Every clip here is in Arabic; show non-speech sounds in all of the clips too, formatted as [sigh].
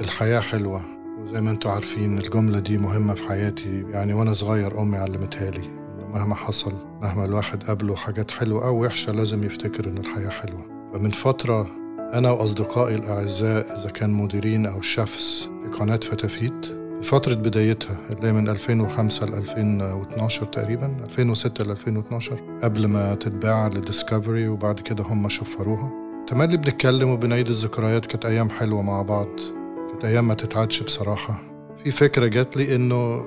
الحياة حلوة وزي ما أنتم عارفين الجملة دي مهمة في حياتي. يعني وأنا صغير أمي علمتها لي انه مهما حصل مهما الواحد قابله حاجات حلوة أو وحشة لازم يفتكر إن الحياة حلوة. فمن فترة أنا وأصدقائي الأعزاء إذا كان مديرين أو شيفs في قناة فتافيت في فترة بدايتها اللي هي من 2005 ل 2012 تقريبا 2006 ل 2012 قبل ما تتباع لديسكفري وبعد كده هم شفروها. تملي بنتكلم وبنعيد الذكريات كانت أيام حلوة مع بعض. كانت أيام ما تتعدش بصراحة. في فكرة جات لي إنه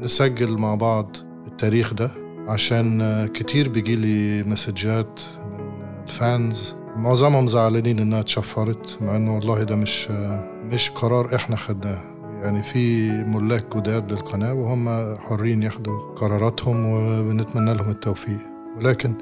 نسجل مع بعض التاريخ ده عشان كتير بيجي لي مسجات من الفانز. معظمهم زعلانين إنها اتشفرت مع إنه والله ده مش مش قرار إحنا خدناه. يعني في ملاك جداد للقناة وهم حرين ياخدوا قراراتهم وبنتمنى لهم التوفيق. ولكن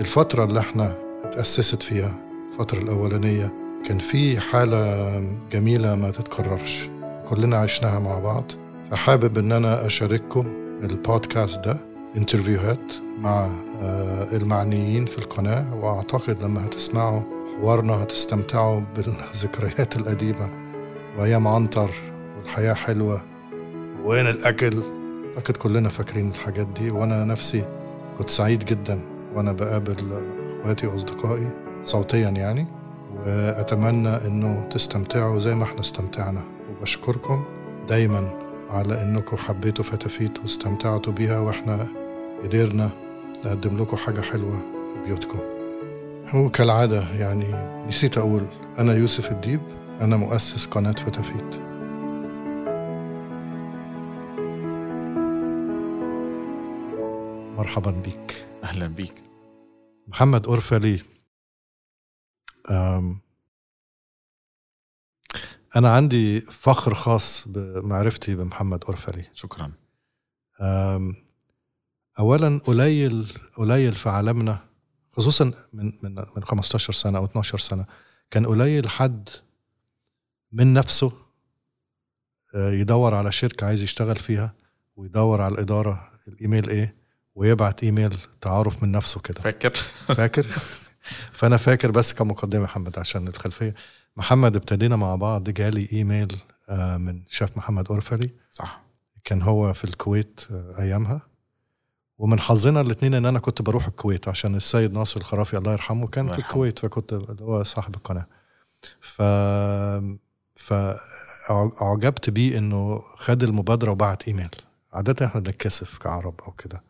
الفترة اللي إحنا اتأسست فيها الفترة الأولانية كان في حالة جميلة ما تتكررش. كلنا عشناها مع بعض. فحابب إن أنا أشارككم البودكاست ده انترفيوهات مع المعنيين في القناة. وأعتقد لما هتسمعوا حوارنا هتستمتعوا بالذكريات القديمة. وايام عنتر والحياة حلوة. وين الأكل؟ أعتقد كلنا فاكرين الحاجات دي. وأنا نفسي كنت سعيد جدا وأنا بقابل إخواتي وأصدقائي صوتيا يعني. وأتمنى إنه تستمتعوا زي ما إحنا استمتعنا. وبشكركم دايما على إنكم حبيتوا فتافيت واستمتعتوا بيها وإحنا قدرنا نقدم لكم حاجة حلوة في بيوتكم. وكالعادة يعني نسيت أقول أنا يوسف الديب أنا مؤسس قناة فتافيت. مرحبا بك أهلا بيك. محمد أورفلي أم أنا عندي فخر خاص بمعرفتي بمحمد أورفلي. شكرا. أولا قليل قليل في عالمنا خصوصا من من من 15 سنة أو 12 سنة كان قليل حد من نفسه يدور على شركة عايز يشتغل فيها ويدور على الإدارة الإيميل إيه ويبعت إيميل تعارف من نفسه كده. فاكر؟ فاكر؟ [laughs] فأنا فاكر بس كمقدمة محمد عشان الخلفية محمد ابتدينا مع بعض جالي إيميل من شيف محمد أورفلي صح. كان هو في الكويت أيامها. ومن حظنا الاثنين إن أنا كنت بروح الكويت عشان السيد ناصر الخرافي الله يرحمه كان في الكويت فكنت هو صاحب القناة. ف فاعجبت بيه إنه خد المبادرة وبعت إيميل. عادة إحنا بنتكسف كعرب أو كده.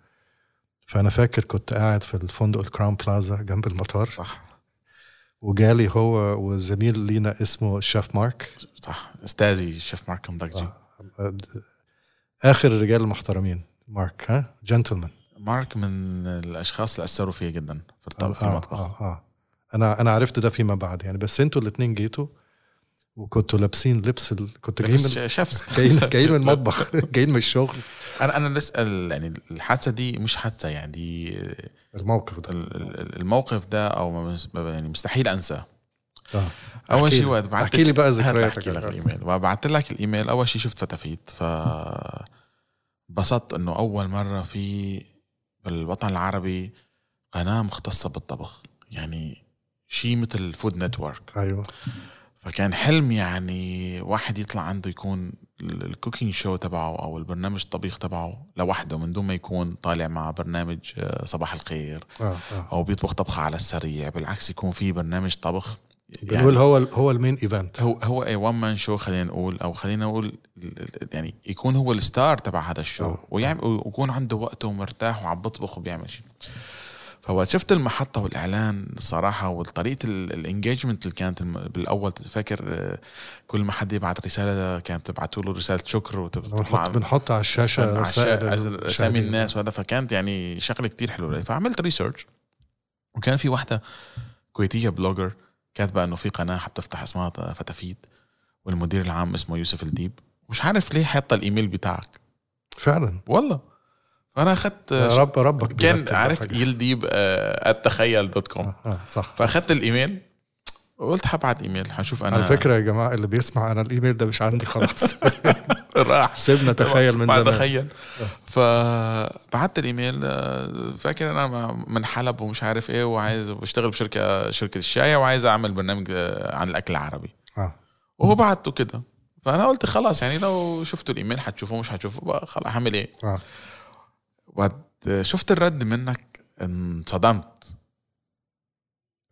فأنا فاكر كنت قاعد في الفندق الكراون بلازا جنب المطار. صح. وجالي هو وزميل لينا اسمه الشيف مارك. صح. أستاذي الشيف مارك مدقجي آخر الرجال المحترمين. مارك ها؟ جنتلمان. مارك من الأشخاص اللي أثروا فيا جدا في الطبخ في المطبخ. آه آه. أنا أنا عرفت ده فيما بعد يعني. بس أنتوا الاثنين جيتوا وكنتوا لابسين لبس ال... كنتوا جايين من شيفس [laughs] جايين جايين من [laughs] المطبخ. [laughs] جايين من الشغل. أنا أنا لسه يعني الحادثة دي مش حادثة يعني دي الموقف ده. الموقف ده أو يعني مستحيل أنساه. آه. أول شيء وقت بعت أحكي لي بقى ذكرياتك. أحكي لك الإيميل. وبعت لك الإيميل. أول شيء شفت فتافيت ف انبسطت إنه أول مرة في بالوطن العربي قناة مختصة بالطبخ. يعني شيء مثل Food Network أيوه. فكان حلم يعني واحد يطلع عنده يكون ال cooking show تبعه أو البرنامج الطبيخ تبعه لوحده من دون ما يكون طالع مع برنامج صباح الخير آه آه. أو بيطبخ طبخة على السريع بالعكس يكون في برنامج طبخ بنقول هو هو ال main event هو هو a one man show خلينا نقول أو خلينا نقول يعني يكون هو ال star تبع هذا ال show أوه. ويعمل ويكون عنده وقته ومرتاح وعم بطبخ وبيعمل شيء فوقت شفت المحطة والإعلان الصراحة وطريقة ال engagement اللي كانت بالأول تفكر كل ما حد يبعت رسالة كانت تبعتوا له رسالة شكر وتطلع بنحط على الشاشة رسائل أسامي الناس وهذا فكانت يعني شغلة كتير حلوة. فعملت research وكان في واحدة كويتية blogger كاتبة إنه في قناة حتفتح اسمها فتافيت والمدير العام اسمه يوسف الديب. مش عارف ليه حاطة الإيميل بتاعك. فعلا. والله. فأنا اخذت رب ربك كان عارف يلديب التخيل dot com آه آه صح. فاخذت الإيميل وقلت حبعت إيميل حشوف أنا على فكرة يا جماعة اللي بيسمع أنا الإيميل ده مش عندي خلاص. [laughs] راح. سيبنا تخيل من زمان. تخيل. فبعت الإيميل فاكر أنا من حلب ومش عارف إيه وعايز بشتغل بشركه شركه الشاي وعايز أعمل برنامج عن الأكل العربي. آه. وهو بعته كده. فأنا قلت خلاص يعني لو شفتوا الإيميل حتشوفوه مش حتشوفوه بقى خلاص هعمل إيه؟ آه. وقت شفت الرد منك انصدمت.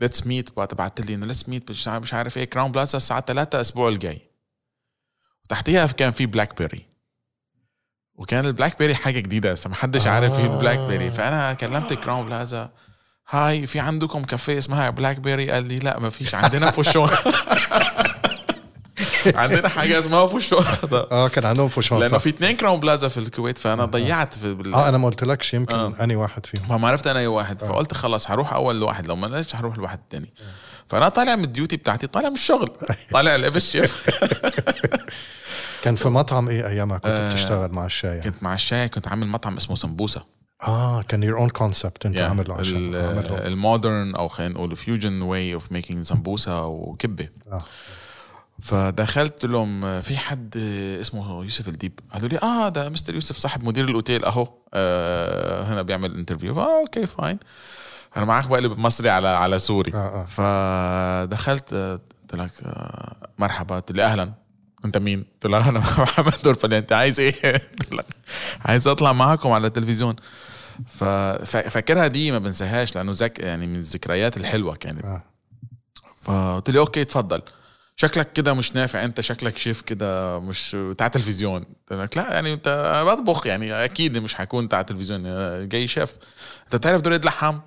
let's meet بقى بعت لي إنه let's meet مش عارف- إيه كراون بلازا الساعة 3 الأسبوع الجاي. وتحتيها كان في بلاك بيري وكان البلاك بيري حاجة جديدة لسه ما حدش عارف إيه آه. البلاك بيري فأنا كلمت كراون بلازا هاي في عندكم كافيه اسمها بلاك بيري قال لي لا ما فيش عندنا فوشون [laughs] عندنا حاجة اسمها فوشون [laughs] آه كان عندهم فوشون لأنه في اثنين كراون بلازا في الكويت فأنا ضيعت في بال... آه أنا ما قلتلكش يمكن آه. أني واحد فيهم فما عرفت أنا أي واحد آه. فقلت خلاص هروح أول لواحد لو ما لقيتش هروح لواحد تاني فأنا طالع من ال duty بتاعتي طالع من الشغل [laughs] طالع لابس شيف [laughs] كان في مطعم إيه أيامها كنت آه، بتشتغل مع الشايع يعني. كنت مع الشايع كنت عامل مطعم اسمه سمبوسة آه كان your own concept أنت عامله عشان عامله ال modern أو خلينا نقول fusion way of making سمبوسة وكبة آه. فدخلت لهم في حد اسمه يوسف الديب. قالوا لي آه ده مستر يوسف صاحب مدير الأوتيل أهو آه هنا بيعمل interview فا okay fine أنا معاك بقلب مصري على على سوري. آه، آه. فدخلت آه، قلت لك آه، مرحبا. قلت لي أهلا. أنت مين؟ قلت له أنا [laughs] محمد أورفلي أنت عايز إيه؟ [laughs] قلت لك عايز أطلع معاكم على التلفزيون. ففاكرها دي ما بنساهاش لأنه ذك يعني من الذكريات الحلوة كانت. آه. فقلت له okay اتفضل. شكلك كده مش نافع انت شكلك شيف كده مش بتاع تلفزيون لا يعني انت بطبخ يعني أكيد مش هكون بتاع تلفزيون جاي شيف انت بتعرف دوريد لحام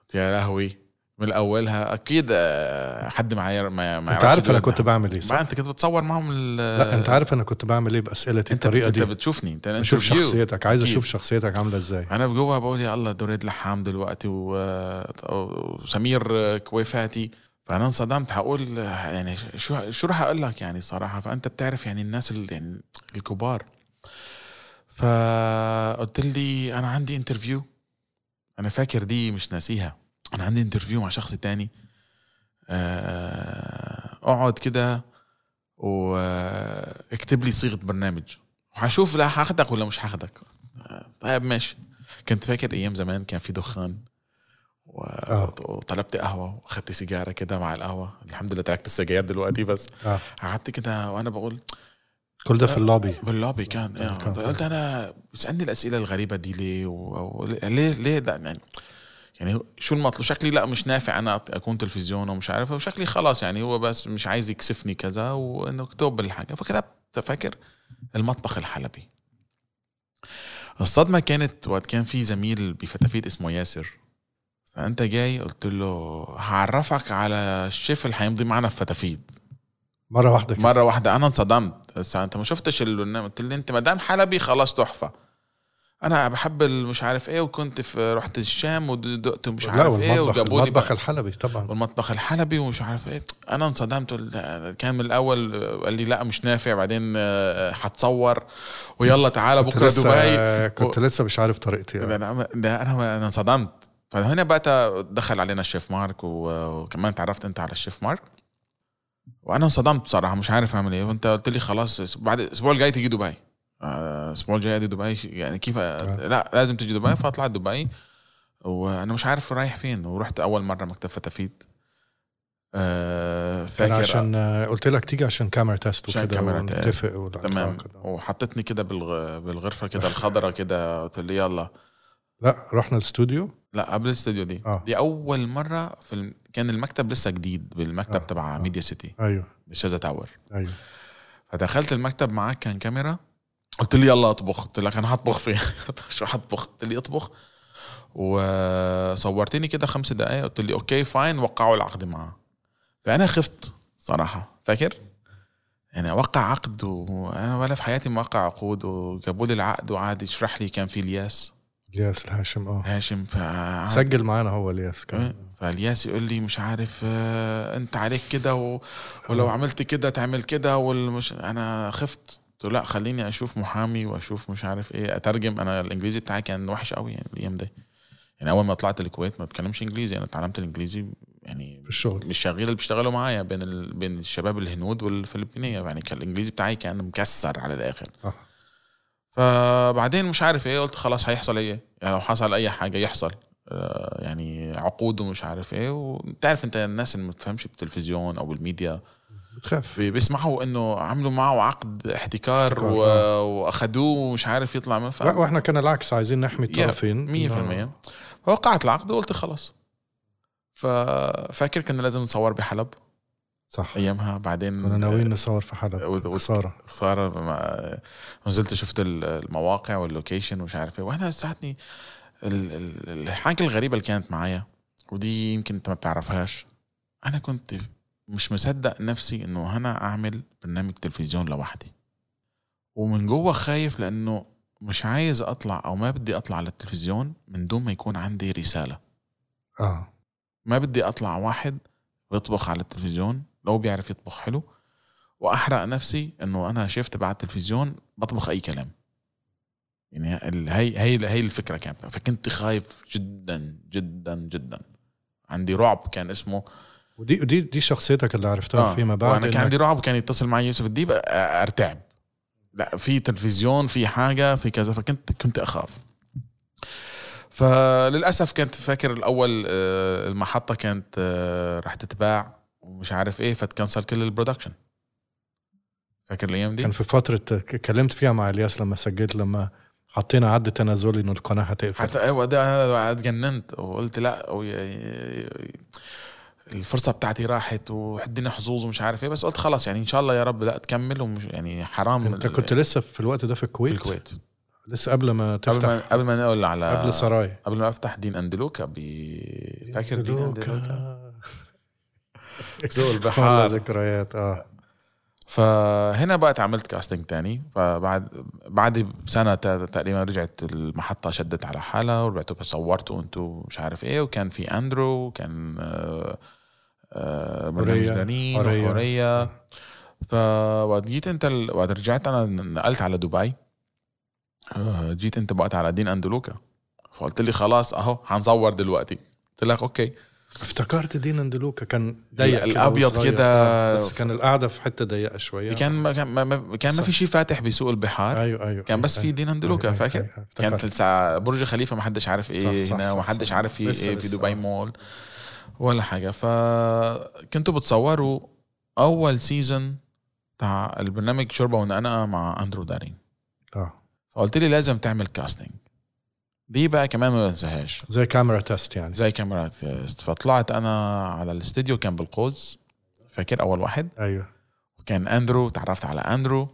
قلت يا لهوي من اولها أكيد آه، حد معايا ما ما انت عارف أنا كنت. بعمل إيه صح؟ انت كنت بتصور معهم ال- لا انت عارف أنا كنت بعمل إيه باسئلتي انت الطريقة انت دي بتشوفني انت interview. شخصيتك عايز. أشوف شخصيتك عاملة إزاي أنا بجوا بقول يا الله دوريد لحام دلوقتي وسمير كويفاتي فأنا انصدمت هقول يعني شو شو راح أقول لك يعني صراحة؟ فأنت بتعرف يعني الناس ال- يعني الكبار. فقلت لي أنا عندي interview أنا فاكر دي مش ناسيها. أنا عندي interview مع شخص تاني. آه، أقعد كده واكتب لي صيغة برنامج. وهشوف لا هاخدك ولا مش هاخدك. آه، طيب ماشي. كنت فاكر أيام زمان كان في دخان. وطلبت قهوة وأخدت سيجارة كده مع القهوة. الحمد لله تركت السجاير دلوقتي بس. آه. قعدت كده وأنا بقول كل ده في اللوبي باللوبي كان قلت أنا بيسالني الأسئلة الغريبة دي ليه؟ و... و... ليه ليه ده؟ يعني يعني شو المطلوب؟ شكلي لا مش نافع أنا أكون تلفزيون ومش عارف وشكلي خلاص يعني هو بس مش عايز يكسفني كذا وإنه كتب الحاجة. فكتبت فاكر؟ المطبخ الحلبي. الصدمة كانت وقت كان في زميل بفتافيت اسمه ياسر. فأنت جاي قلت له هعرفك على الشيف اللي هيمضي معنا في فتافيت. مرة واحدة كده. مرة واحدة. أنا انصدمت. بس أنت ما شفتش البرنامج قلت لي أنت مدام حلبي خلاص تحفة. أنا بحب مش عارف إيه وكنت في رحت الشام ودقت مش عارف إيه وجابوا لي المطبخ الحلبي طبعا. والمطبخ الحلبي ومش عارف إيه. أنا انصدمت. كان من الأول قال لي لا مش نافع. بعدين آه، هتصور. ويلا تعالى بكرة دبي. كنت لسه مش عارف طريقتي. ده أنا ده أنا انصدمت. فهنا بقى دخل علينا الشيف مارك وكمان تعرفت انت على الشيف مارك. وأنا انصدمت بصراحة مش عارف اعمل إيه. وانت قلت لي خلاص بعد الأسبوع الجاي تيجي دبي. آه، الأسبوع الجاي دي دبي. يعني كيف لا لازم تيجي دبي فاطلع دبي. وأنا مش عارف رايح فين. ورحت اول مرة مكتب فتافيت آه، فاكر عشان قلت لك تيجي عشان camera test وكده كاميرا. ونتفق تمام. كده. وحطتني كده بالغ... بالغرفة كده الخضراء كده قلت لي يلا. لا رحنا الاستوديو لا قبل الاستوديو دي. آه. دي أول مرة في الم... كان المكتب لسه جديد بالمكتب آه. تبع آه. Media City أيوه. بال Shatha Tower. أيوه. فدخلت المكتب معاك كان كاميرا؟ قلت لي يلا اطبخ. قلت لك أنا هطبخ فين؟ [laughs] شو هطبخ؟ قلت لي اطبخ. وصورتني كده خمس دقايق. قلت لي okay fine وقعوا العقد معاه. فأنا خفت صراحة. فاكر؟ يعني اوقع عقد وأنا ولا في حياتي موقع عقود وجابوا لي العقد وقعد يشرح لي كان في الياس. الياس الهاشم آه. هاشم فقعد سجل معانا هو الياس كان. فالياس يقول لي مش عارف آه، انت عليك كده و... ولو آه. عملت كده تعمل كده والمش أنا خفت. قلت له لا خليني أشوف محامي واشوف مش عارف إيه اترجم. أنا الانجليزي بتاعي كان وحش قوي يعني الأيام دي. يعني اول ما طلعت الكويت ما بتكلمش انجليزي أنا اتعلمت الانجليزي يعني في الشغل. مش شغال اللي بيشتغلوا معايا بين ال... بين الشباب الهنود والفلبينية. يعني كان الانجليزي بتاعي كان مكسر على الآخر. صح. فبعدين مش عارف إيه قلت خلاص هيحصل إيه؟ يعني لو حصل اي حاجة يحصل. آه، يعني عقود ومش عارف إيه. وانت عارف انت الناس اللي ما بتفهمش بالتلفزيون أو بالميديا. بتخاف. بي- بيسمعوا انه عملوا معه عقد احتكار احتكار، و... آه. واخدوه ومش عارف يطلع من ف... وا- وإحنا كان العكس عايزين نحمي الطرفين. 100% فوقعت العقد وقلت خلص ففاكر كنا لازم نصور بحلب. صح. أيامها. بعدين كنا ناويين نصور في حلب خسارة. خسارة. ما- نزلت شفت ال- المواقع وال location ومش عارف إيه. وأنا ساعتها ال- ال- الحاجة الغريبة اللي كانت معايا ودي يمكن أنت ما بتعرفهاش. أنا كنت مش مصدق نفسي إنه أنا أعمل برنامج تلفزيون لوحدي. ومن جوه خايف لأنه مش عايز أطلع أو ما بدي أطلع على التلفزيون من دون ما يكون عندي رسالة. آه. ما بدي أطلع واحد بيطبخ على التلفزيون لو بيعرف يطبخ حلو. وأحرق نفسي إنه أنا شفت بعد التلفزيون بطبخ أي كلام. يعني هي هي هي الفكرة كانت فكنت خايف جدا جدا جدا. عندي رعب كان اسمه. ودي دي دي شخصيتك اللي عرفتها آه. فيما بعد وأنا كان عندي رعب كان يتصل معي يوسف الديب أرتعب. لا في تلفزيون في حاجة في كذا فكنت كنت أخاف. فللأسف كنت فاكر الأول آه، المحطة كانت آه، رح تتباع. ومش عارف إيه فتكنسل كل ال production فاكر الأيام دي؟ كان في فترة ك- كلمت فيها مع الياس لما سجلت لما حطينا عد تنازلي إنه القناة هتقفل. حتى أيوه ده أنا اتجننت وقلت لأ الفرصة بتاعتي راحت وحدينا حظوظ ومش عارف إيه بس قلت خلاص يعني إن شاء الله يا رب لا تكمل ومش يعني حرام أنت كنت لسه في الوقت ده في في الكويت. الكويت لسه قبل ما قبل تفتح؟ ما قبل ما نقول على قبل سراي. قبل ما أفتح دين أندلوكا فاكر دين أندلوكا؟ [laughs] والله البحار. ذكريات آه. فهنا بقى عملت كاستنج تاني. فبعد بعد بسنه تا- تقريبا رجعت المحطة شدت على حالها ورجعتوا صورتوا أنتوا مش عارف إيه. وكان في اندرو كان آه، آه، برنامج حورية. وحورية. فوقت جيت انت ال- وقت رجعت أنا نقلت على دبي. آه، جيت انت بقت على دين أندلوكا. فقلت لي خلاص اهو هنصور دلوقتي. قلت لك okay. افتكرت Dean & DeLuca كان ضيق وصغير. كده. آه، بس كان القعدة في حتة ضيقة شوية كان ما كان ما- كان ما. في شيء فاتح بسوق البحار أيوه أيوه كان بس أيوة، في Dean & DeLuca أيوة، فاكر أيوة، أيوة، كانت. لسه برج خليفة ما حدش عارف إيه صح، صح، هنا وما حدش. عارف في لسه- إيه في دبي. مول ولا حاجة فكنتوا بتصوروا أول season تاع البرنامج شوربة ونقنقة مع أندرو دارين آه فقلت لي لازم تعمل casting دي بقى كمان ما بنساهاش. زي camera test يعني. زي camera test. فطلعت أنا على الاستديو كان بالقوز. فاكر أول واحد؟ أيوه. وكان أندرو. تعرفت على أندرو.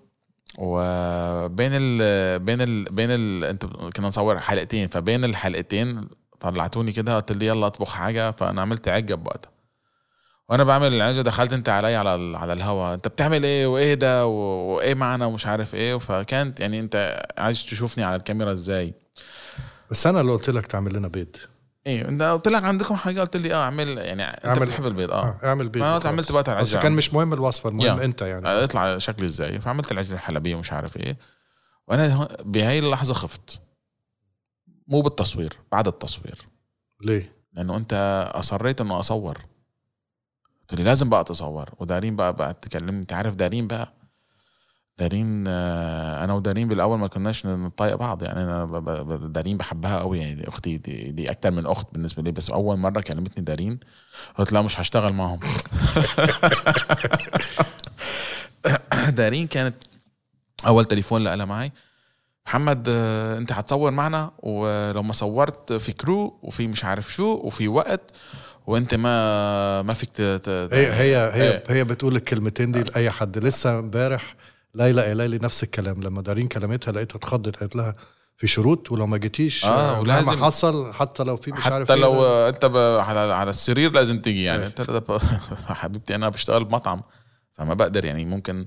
وبين ال بين ال بين ال أنت كنا نصور حلقتين. فبين الحلقتين طلعتوني كده قلت لي يلا أطبخ حاجة. فأنا عملت عجه بوقتها. وأنا بعمل العجه دخلت أنت علي على ال- على الهوا. أنت بتعمل إيه؟ وإيه ده؟ وإيه معنا ومش عارف إيه. فكانت يعني أنت عايز تشوفني على الكاميرا إزاي؟ بس أنا اللي قلت لك تعمل لنا بيض. إيه إنت قلت لك عندكم حاجة قلت لي آه اعمل يعني أنت اعمل- بتحب البيض آه. آه اعمل بيض ما. عملت بقى بس العجة كان مش مهم الوصفة المهم يا. أنت يعني. اطلع شكلي إزاي. فعملت العجله الحلبية ومش عارف إيه. وأنا بهاي اللحظة خفت. مو بالتصوير بعد التصوير. ليه؟ لأنه أنت أصريت إنه أصور. قلت لي لازم بقى تصور. ودارين بقى بقى تكلمني. أنت عارف دارين بقى دارين آه، أنا ودارين بالأول ما كناش نطايق بعض. يعني أنا دارين بحبها قوي يعني دي أختي دي, دي أكتر من أخت بالنسبة لي. بس أول مرة كلمتني دارين قلت لا مش هشتغل معهم [laughs] دارين كانت أول تليفون لها معي محمد آه، أنت هتصور معنا؟ ولو ما صورت في كرو وفي مش عارف شو وفي وقت وأنت ما ما فيك ت- ت- هي هي هي إيه. هي بتقول الكلمتين دي لأي حد. لسه امبارح ليلى قايله لي نفس الكلام. لما دارين كلمتها لقيتها اتخضت قالت لها في شروط ولو ما جيتيش آه، آه ولازم- مهما حصل حتى لو في مش عارف حتى إيه لو. آه، أنت على على السرير لازم تيجي يعني. إيه. انت طب- [laughs] حبيبتي أنا بشتغل بمطعم فما بقدر يعني. ممكن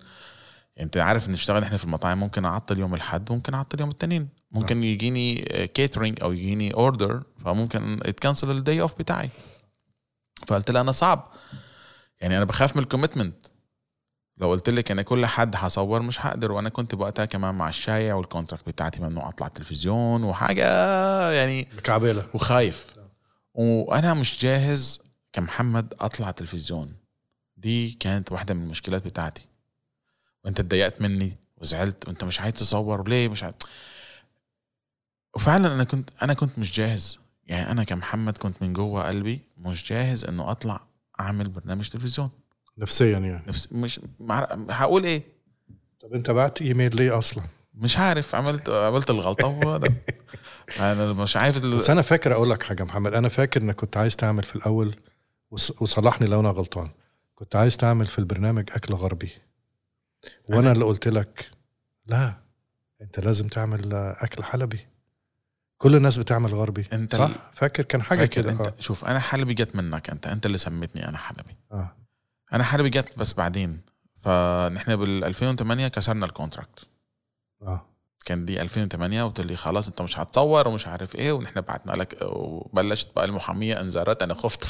أنت عارف نشتغل إحنا في المطاعم ممكن أعطل يوم الأحد ممكن أعطل يوم الاثنين ممكن يجيني catering أو يجيني order فممكن يتكنسل ال day off بتاعي. فقلت لها أنا صعب. يعني أنا بخاف من ال commitment لو قلت لك أنا كل حد هصور مش هقدر وأنا كنت وقتها كمان مع الشايع وال contract بتاعتي ممنوع أطلع التلفزيون وحاجة يعني كعبيله وخايف. وأنا مش جاهز كمحمد أطلع تلفزيون دي كانت واحدة من المشكلات بتاعتي. وأنت اتضايقت مني وزعلت وأنت مش عايز تصور وليه مش عايز. وفعلا أنا كنت أنا كنت مش جاهز. يعني أنا كمحمد كنت من جوه قلبي مش جاهز إنه أطلع أعمل برنامج تلفزيون. نفسيا يعني. نفس مش مع... هقول إيه؟ طب أنت بعت إيميل ليه أصلا؟ مش عارف عملت عملت الغلطة وهذا أنا مش عارف ال... بس أنا فاكر أقول لك حاجة محمد أنا فاكر إنك كنت عايز تعمل في الأول وص- وصلحني لو أنا غلطان. كنت عايز تعمل في البرنامج أكل غربي. وأنا أنا- اللي قلت لك لا أنت لازم تعمل أكل حلبي. كل الناس بتعمل غربي أنت صح؟ ال- فاكر كان حاجة كده انت آه. شوف أنا حلبي جت منك أنت أنت اللي سميتني أنا حلبي. آه. أنا حلبي جت بس بعدين فنحن بال 2008 كسرنا ال contract آه. كان دي 2008 قلت لي خلاص أنت مش هتصور ومش عارف إيه ونحن بعتنا لك وبلشت بقى المحامية انذارات أنا خفت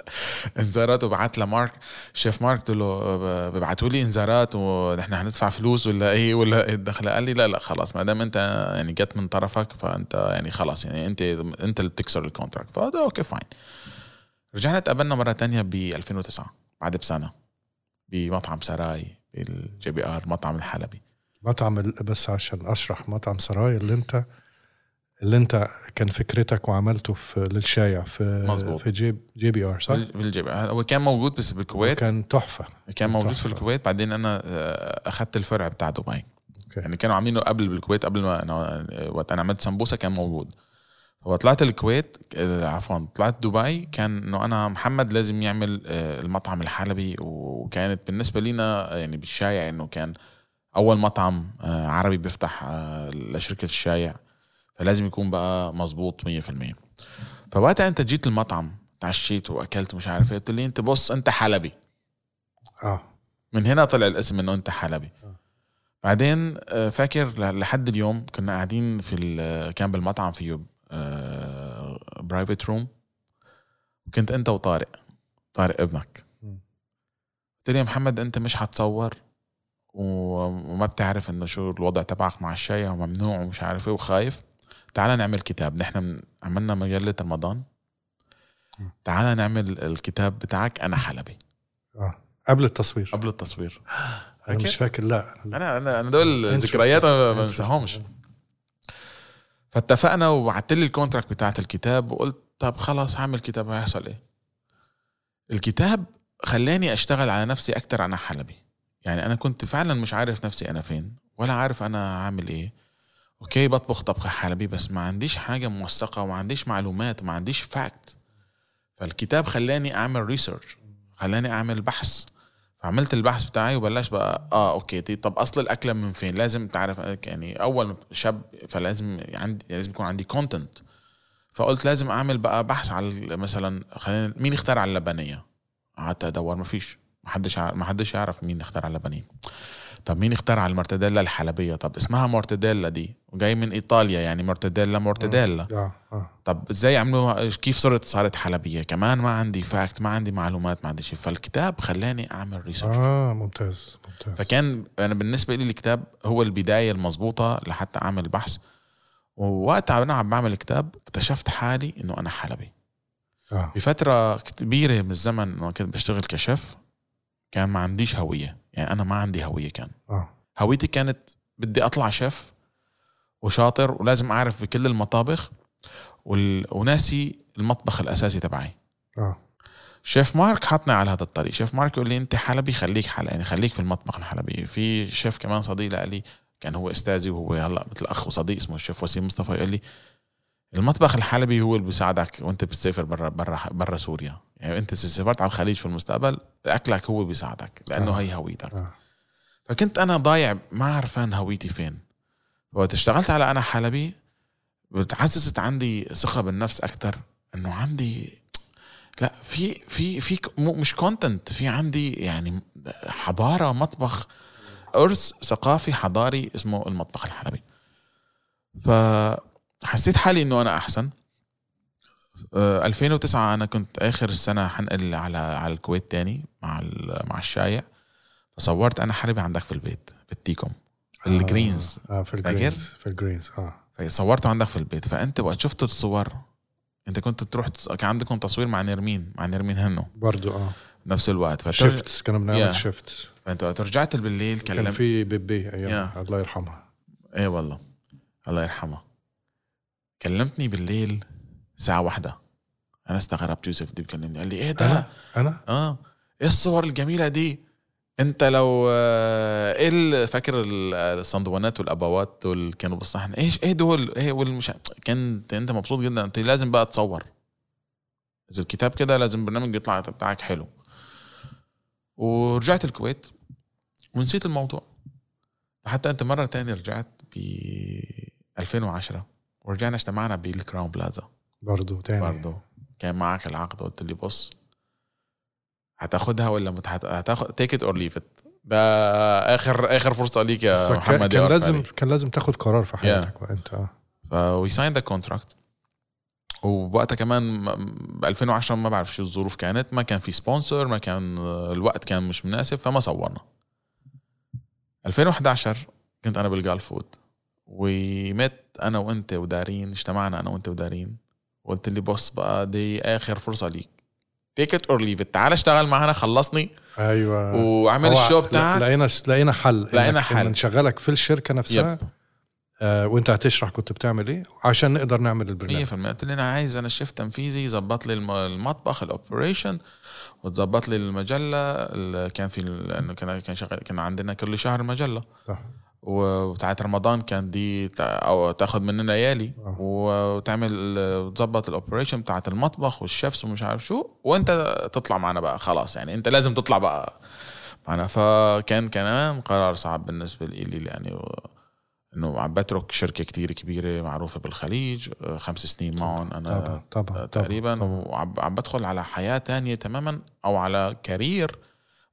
[laughs] انذارات وبعت لمارك. شيف مارك قلت له ببعتوا لي انذارات ونحن هندفع فلوس ولا إيه ولا إيه الدخله قال لي لا لا خلاص ما دام أنت يعني جت من طرفك فأنت يعني خلاص يعني أنت أنت اللي بتكسر ال contract فقلت okay fine رجعنا اتقابلنا مرة تانية ب 2009 بعد بسنة بمطعم سراي بال JBR مطعم الحلبي. مطعم بس عشان أشرح مطعم سراي اللي انت اللي أنت كان فكرتك وعملته في للشايع في مظبوط. في ج JBR صح؟ بال JBR. هو كان موجود بس بالكويت كان تحفة. كان موجود في تحفة. الكويت. بعدين أنا آه، اخذت الفرع بتاع دبي. okay. يعني كانوا عاملينه قبل بالكويت قبل ما أنا وقت أنا عملت سمبوسة كان موجود. هو طلعت الكويت آه، عفوا طلعت دبي كان إنه أنا محمد لازم يعمل آه، المطعم الحلبي وكانت بالنسبة لنا يعني بالشايع إنه كان أول مطعم آه، عربي بيفتح آه، لشركة الشايع فلازم يكون بقى مظبوط 100% فوقتها أنت جيت المطعم تعشيت وأكلت مش عارف إيه قلت لي أنت بص أنت حلبي. آه. من هنا طلع الاسم إنه أنت حلبي. آه. بعدين آه، فاكر لحد اليوم كنا قاعدين في كان بالمطعم فيه private room وكنت أنت وطارق طارق ابنك. قلت لي يا محمد أنت مش هتصور و- وما بتعرف إنه شو الوضع تبعك مع الشايع وممنوع ومش عارف إيه وخايف تعال نعمل كتاب نحن عملنا مجلة رمضان. تعال نعمل الكتاب بتاعك أنا حلبي آه قبل التصوير قبل التصوير أنا مش فاكر؟ لا أنا أنا أنا دول. ذكريات ما. بنساهمش فاتفقنا وبعت لي الكونتراكت بتاعت الكتاب وقلت طب خلاص هعمل كتاب هيحصل إيه. الكتاب خلاني أشتغل على نفسي أكتر أنا حلبي. يعني أنا كنت فعلا مش عارف نفسي أنا فين ولا عارف أنا عامل إيه. okay بطبخ طبخة حلبي بس ما عنديش حاجة موثقة وما عنديش معلومات وما عنديش fact فالكتاب خلاني أعمل research خلاني أعمل بحث. فعملت البحث بتاعي وبلشت بقى آه okay دي طب أصل الأكلة من فين؟ لازم تعرف يعني أول chapter فلازم عندي لازم يكون عندي content فقلت لازم أعمل بقى بحث على مثلا خلينا مين اخترع اللبنية؟ قعدت أدور ما فيش ما حدش ما حدش يعرف مين اخترع اللبنية. طب مين اخترع المرتديلا الحلبية؟ طب اسمها مورتديلا دي وجاي من إيطاليا يعني مرتديلا مورتديلا آه آه طب إزاي عملوها؟ كيف صرت صارت حلبية؟ كمان ما عندي fact ما عندي معلومات ما عندي شيء. فالكتاب خلاني أعمل research آه ممتاز ممتاز. فكان أنا بالنسبة لي الكتاب هو البداية المضبوطه لحتى أعمل بحث. ووقت أنا عم بعمل الكتاب اكتشفت حالي إنه أنا حلبي. آه. بفترة كبيرة من الزمن انه كنت بشتغل كشيف كان ما عنديش هوية. يعني أنا ما عندي هوية كان. آه. هويتي كانت بدي أطلع شيف وشاطر ولازم أعرف بكل المطابخ وال... وناسي المطبخ الأساسي تبعي. آه. شيف مارك حطني على هذا الطريق. شيف مارك يقول لي أنت حلبي خليك حلبي يعني خليك في المطبخ الحلبي. في شيف كمان صديق لي كان هو أستاذي وهو هلأ مثل أخ وصديق اسمه الشيف وسيم مصطفى يقول لي المطبخ الحلبي هو اللي بيساعدك وانت بتسافر برا برا برا سوريا. يعني انت إذا سافرت على الخليج في المستقبل أكلك هو بيساعدك لأنه آه. هي هويتك. آه. فكنت أنا ضايع ما عرفان هويتي فين. وقت اشتغلت على أنا حلبي بتعززت عندي ثقة بالنفس أكثر إنه عندي [tsk] لا في في في مش كونتنت في عندي يعني حضارة مطبخ أرث ثقافي حضاري اسمه المطبخ الحلبي. فحسيت حالي إنه أنا أحسن. آه، 2009 أنا كنت آخر السنة حنقل على على الكويت تاني مع مع الشايع. فصورت أنا حلبي عندك في البيت بالتيكوم الجرينز. آه في؟ الجرينز. في الجرينز آه. فصورته عندك في البيت. فأنت وقت شفت الصور. أنت كنت تروح كان عندكم تصوير مع نرمين مع نرمين هنو. برضو آه. نفس الوقت. فتر... شفت كنا بنعمل Yeah. شفت. فأنت وقت رجعت بالليل كان كلمت في BBM. Yeah. الله يرحمها. إيه والله. الله يرحمه كلمتني بالليل الساعة واحدة. أنا استغربت يوسف دي بكلمني قال لي إيه ده؟ أنا؟ أنا؟ آه. إيه الصور الجميلة دي؟ أنت لو آه، إيه فاكر ال- الصندوانات والأبوات دول كانوا بالصحن إيش إيه دول؟ إيه والمش كنت أنت مبسوط جدا. انت لازم بقى تصور اذا الكتاب كده لازم برنامج يطلع بتاعك حلو. ورجعت الكويت ونسيت الموضوع. حتى أنت مرة تانية رجعت ب 2010 ورجعنا اجتمعنا بالكراون بلازا. برضه تاني. برضه كان معك العقد قلت لي بص هتاخدها ولا مت... هتاخد take it or leave it ده اخر آخر فرصة ليك يا محمد كان لازم لازم كان لازم تاخد قرار في حياتك بقى انت. آه ف we sign the contract ووقتها كمان ب 2010 ما بعرف شو الظروف كانت ما كان في sponsor ما كان الوقت كان مش مناسب فما صورنا. 2011 كنت أنا بال Gulfood ومت أنا وأنت ودارين اجتمعنا أنا وأنت ودارين. قلت لي بص بقى دي آخر فرصة ليك. take it or leave تعال اشتغل معنا خلصني. أيوه. واعمل هو ال show بتاعك. لقينا لقينا حل. لقينا حل. نشغلك في الشركة نفسها. yep. آه وأنت هتشرح كنت بتعمل إيه عشان نقدر نعمل البرنامج. 100% قلت لي أنا عايز أنا شيف تنفيذي يظبط لي الم- المطبخ ال operation وتظبط لي المجلة. اللي كان في لأنه كان كان شغال كان عندنا كل شهر مجلة. صح. وبتاعت رمضان كان دي أو تاخد مننا يالي. آه. وتعمل وتظبط ال operation بتاعت المطبخ وال chefs ومش عارف شو. وانت تطلع معنا بقى خلاص. يعني انت لازم تطلع بقى معنا فكان كمان قرار صعب بالنسبة لي يعني و- إنه عم بترك شركة كتير كبيرة معروفة بالخليج. خمس سنين معهم أنا طبعا طبعا تقريبا. طبعا. وعم عم بدخل على حياة تانية تماما أو على career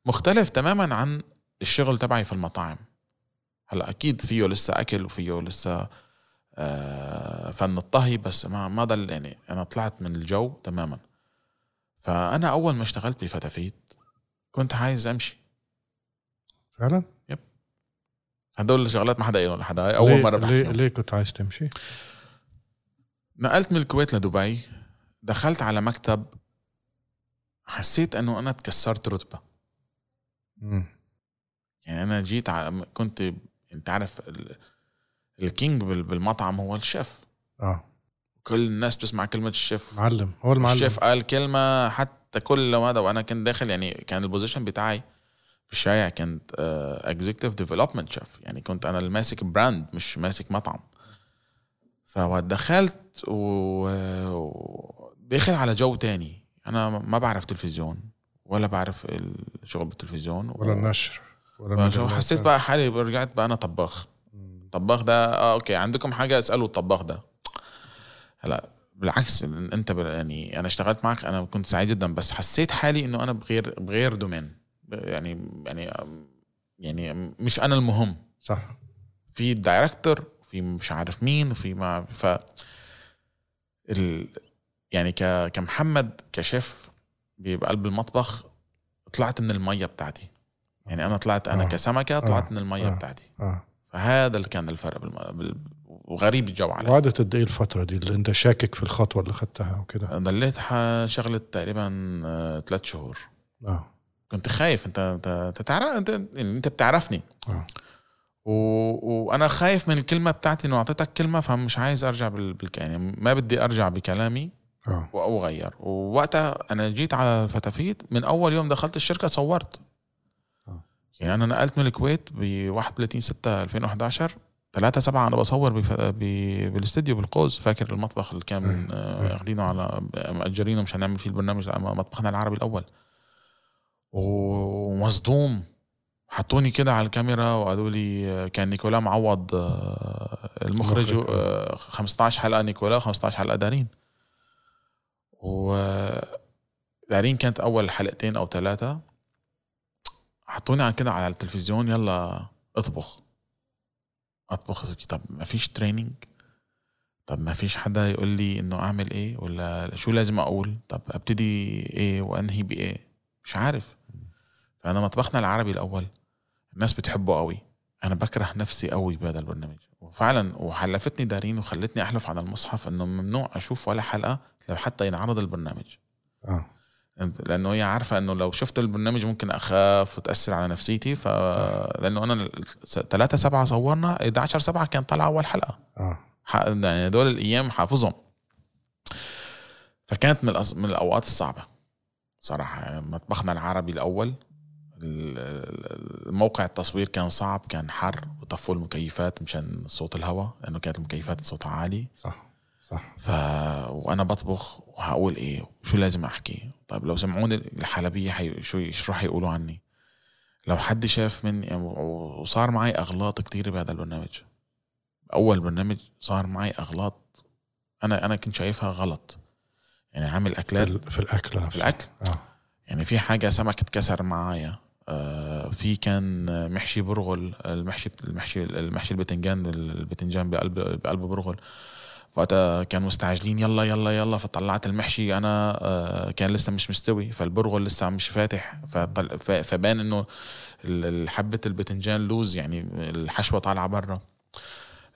مختلف تماما عن الشغل تبعي في المطاعم. هلا أكيد فيه لسه أكل وفيه لسه آه، فن الطهي بس ما ما ضل يعني أنا طلعت من الجو تماما فأنا أول ما اشتغلت بفتافيت كنت عايز أمشي فعلا هدول الشغلات ما حدا قايلهم لحدا أول مرة بحكي ليه. ليه كنت عايز تمشي؟ نقلت من الكويت لدبي دخلت على مكتب حسيت إنه أنا تكسرت رتبة مم. يعني أنا جيت على كنت انت عارف ال- ال king بال- بالمطعم هو الشيف. آه. كل الناس بتسمع كلمة الشيف. معلم هو المعلم. الشيف قال كلمة حتى كل مدى وأنا كنت داخل يعني كان ال position بتاعي في الشايع كنت executive development chef يعني كنت أنا الماسك brand مش ماسك مطعم. فدخلت وداخل على جو تاني. أنا ما بعرف تلفزيون ولا بعرف الشغل بالتلفزيون ولا النشر. حسيت بقى حالي رجعت بقى أنا طباخ. الطباخ ده آه okay عندكم حاجة اسألوا الطباخ ده. هلا بالعكس أنت يعني أنا اشتغلت معك أنا كنت سعيد جدا بس حسيت حالي إنه أنا بغير بغير domain. يعني يعني يعني مش أنا المهم. صح. في الدايركتور في مش عارف مين في ما ف ال يعني ك كمحمد كشيف بقلب المطبخ طلعت من المية بتاعتي. يعني أنا طلعت أنا آه. كسمكة طلعت آه. من المية آه. بتاعتي. آه. فهذا اللي كان الفرق بالم... بال... وغريب الجو علي. وقعدت قد إيه الفترة دي اللي أنت شاكك في الخطوة اللي خدتها وكده؟ ضليت شغلة تقريبا آه، ثلاث شهور. آه. كنت خايف. أنت أنت تعرف أنت يعني أنت بتعرفني. آه. و... وأنا خايف من الكلمة بتاعتي إنه أعطيتك كلمة فمش عايز أرجع بال... بال... يعني ما بدي أرجع بكلامي آه. أو أغير. ووقتها أنا جيت على فتافيت من أول يوم دخلت الشركة صورت. آه. يعني أنا نقلت من الكويت ب 31 6 2011 3 7 أنا بصور بف... ب... بالاستديو بالقوس فاكر المطبخ اللي كان. آه، أيوة. اخدينه على مأجرينه مشان نعمل فيه البرنامج مطبخنا العربي الأول. ومصدوم. حطوني كده على الكاميرا وقالوا لي آه، كان نيكولا معوض آه، المخرج المخرج، آه، 15 حلقة نيكولا و15 حلقة دارين. و دارين كانت أول حلقتين أو ثلاثة حطوني على كده على التلفزيون يلا اطبخ. اطبخ طب ما فيش تريننج طب ما فيش حدا يقول لي إنه أعمل إيه؟ ولا شو لازم أقول؟ طب أبتدي إيه؟ وأنهي بإيه؟ مش عارف. فأنا مطبخنا العربي الأول. الناس بتحبه قوي. أنا بكره نفسي قوي بهذا البرنامج. وفعلا وحلفتني دارين وخلتني أحلف على المصحف إنه ممنوع أشوف ولا حلقة لو حتى ينعرض البرنامج. آه. لأنه هي عارفة إنه لو شفت البرنامج ممكن أخاف وتأثر على نفسيتي ف لأنه أنا 3 7 صورنا 11 7 كان طالع أول حلقة. آه. يعني دول الأيام حافظهم. فكانت من الأص... من الأوقات الصعبة صراحة. مطبخنا العربي الأول الموقع التصوير كان صعب كان حر وطفوا المكيفات مشان صوت الهواء لأنه كانت المكيفات صوتها عالي. صح. صح. ف وأنا بطبخ وهقول إيه شو لازم أحكي؟ طيب لو سمعوني الحلبية حي... شو شو راح يقولوا عني. لو حد شاف مني وصار معي أغلاط كثيره بهذا البرنامج. أول برنامج صار معي أغلاط أنا أنا كنت شايفها غلط. يعني عامل أكلات في الأكل في الأكل. آه. يعني في حاجة سمك اتكسر معايا. آه في كان محشي برغل المحشي المحشي المحشي البتنجان البتنجان بقلب بقلب برغل. وقتها كانوا مستعجلين يلا يلا يلا فطلعت المحشي أنا آه كان لسه مش مستوي فالبرغل لسه مش فاتح فبان إنه حبة البتنجان لوز يعني الحشوة طالعة برا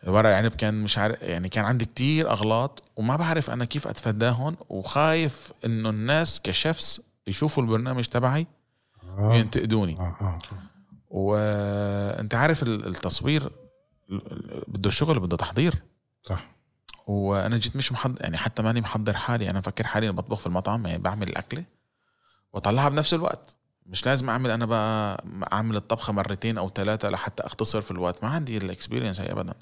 ورق عنب كان مش عارف يعني كان عندي كتير أغلاط وما بعرف أنا كيف اتفاداهم وخايف إنه الناس كشفس يشوفوا البرنامج تبعي آه. وينتقدوني. آه. وانت عارف التصوير بده شغل بده تحضير صح وأنا جيت مش محضر يعني حتى ماني محضر حالي أنا مفكر حالي بطبخ في المطعم يعني بعمل الاكله وأطلعها بنفس الوقت. مش لازم أعمل أنا بقى أعمل الطبخة مرتين أو ثلاثة لحتى أختصر في الوقت. ما عندي ال experience هي ابدا.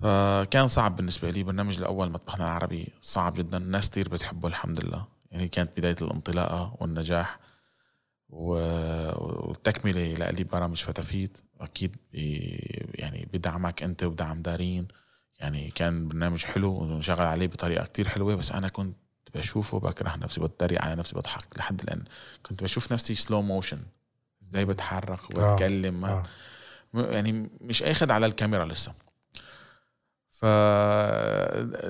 فكان صعب بالنسبة لي برنامج الأول مطبخنا العربي صعب جدا. ناس كثير بتحبه الحمد لله. يعني كانت بداية الانطلاقة والنجاح والتكملة لي برامج فتافيت أكيد يعني بدعمك أنت ودعم دارين. يعني كان برنامج حلو وشغل عليه بطريقة كتير حلوة بس أنا كنت بشوفه بكره نفسي بتريق على نفسي بضحك لحد الآن. كنت بشوف نفسي slow motion إزاي بتحرك آه، وبتكلم آه. يعني مش أخد على الكاميرا لسه. ف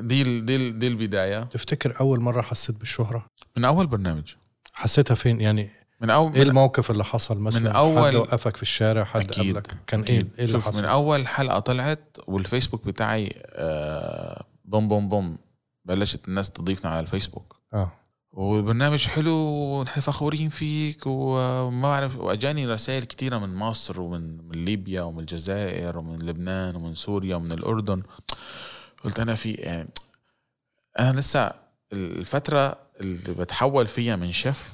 دي دي دي البداية. تفتكر أول مرة حسيت بالشهرة؟ من أول برنامج. حسيتها فين؟ يعني من اول إيه الموقف اللي حصل مثلا؟ من اول حد وقفك في الشارع حد أكيد. قبلك؟ كان إيه؟ إيه اللي حصل؟ من أول حلقة طلعت والفيسبوك بتاعي آه boom boom boom بلشت الناس تضيفنا على الفيسبوك. آه. والبرنامج حلو ونحن فخورين فيك وما بعرف وأجاني رسائل كثيره من مصر ومن من ليبيا ومن الجزائر ومن لبنان ومن سوريا ومن الأردن. قلت أنا في يعني أنا لسه الفترة اللي بتحول فيها من شيف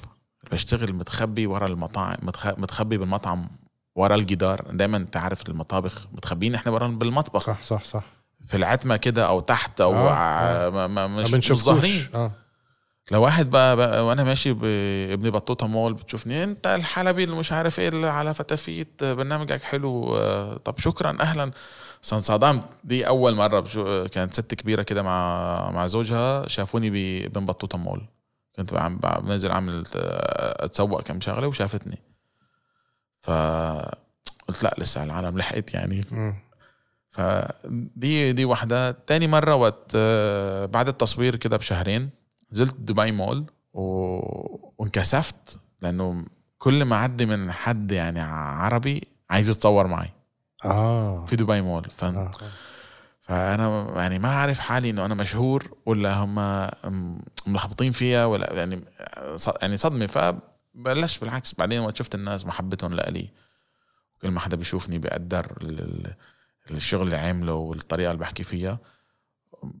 بشتغل متخبي ورا المطاعم متخبي بالمطعم ورا الجدار. دايما أنت عارف المطابخ متخبيين إحنا ورا بالمطبخ. صح صح صح. في العتمة كده أو تحت أو آه آه. ما ما مش, مش ظاهرين. آه. لو واحد بقى, بقى وأنا ماشي بابن بطوطة مول بتشوفني أنت الحلبي اللي مش عارف إيه اللي على فتافيت برنامجك حلو طب شكرا أهلا. صدمت دي أول مرة كانت ست كبيرة كده مع مع زوجها شافوني بابن بطوطة مول. كنت عم بنزل اعمل أتسوق كم شغلة وشافتني. ف قلت لا لسه العالم لحقت يعني. فدي دي واحدة. تاني مرة وقت بعد التصوير كده بشهرين نزلت دبي مول و... وانكسفت لأنه كل ما عدي من حد يعني عربي عايز يتصور معي آه. في دبي مول. ف... آه. فأنا يعني ما أعرف حالي إنه أنا مشهور ولا هم ملخبطين فيها ولا يعني يعني صدمة. فبلشت بالعكس. بعدين وقت شفت الناس محبتهم لإلي كل ما حدا بيشوفني بيقدر الشغل اللي عامله والطريقة اللي بحكي فيها.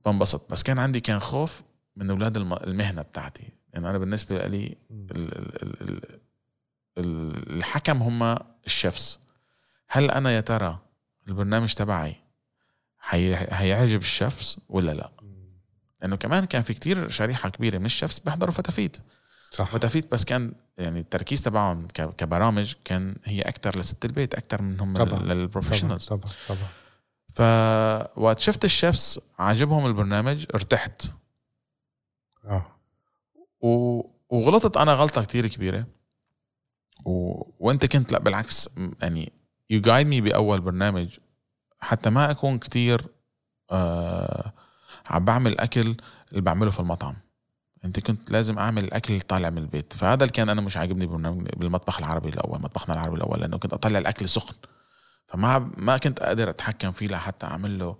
بنبسط. بس كان عندي كان خوف من أولاد المهنة بتاعتي. يعني أنا بالنسبة لي الحكم هم الشيفس هل أنا يا ترى البرنامج تبعي هي... هيعجب الشيفس ولا لا؟ لأنه كمان كان في كتير شريحة كبيرة من ال chefs بيحضروا فتافيت. صح. فتافيت بس كان يعني التركيز تبعهم كبرامج كان هي أكثر لست البيت أكثر منهم لل professionals طبعا طبعا فوقت شفت ال chefs عجبهم البرنامج ارتحت. آه. و... وغلطت أنا غلطة كتير كبيرة. و... وأنت كنت لا بالعكس يعني you guide me بأول برنامج حتى ما أكون كتير آه عم بعمل أكل اللي بعمله في المطعم. أنت كنت لازم أعمل الاكل اللي طالع من البيت. فهذا اللي كان أنا مش عاجبني بالمطبخ العربي الأول مطبخنا العربي الأول لأنه كنت أطلع الأكل سخن. فما ما كنت أقدر أتحكم فيه لحتى اعمل له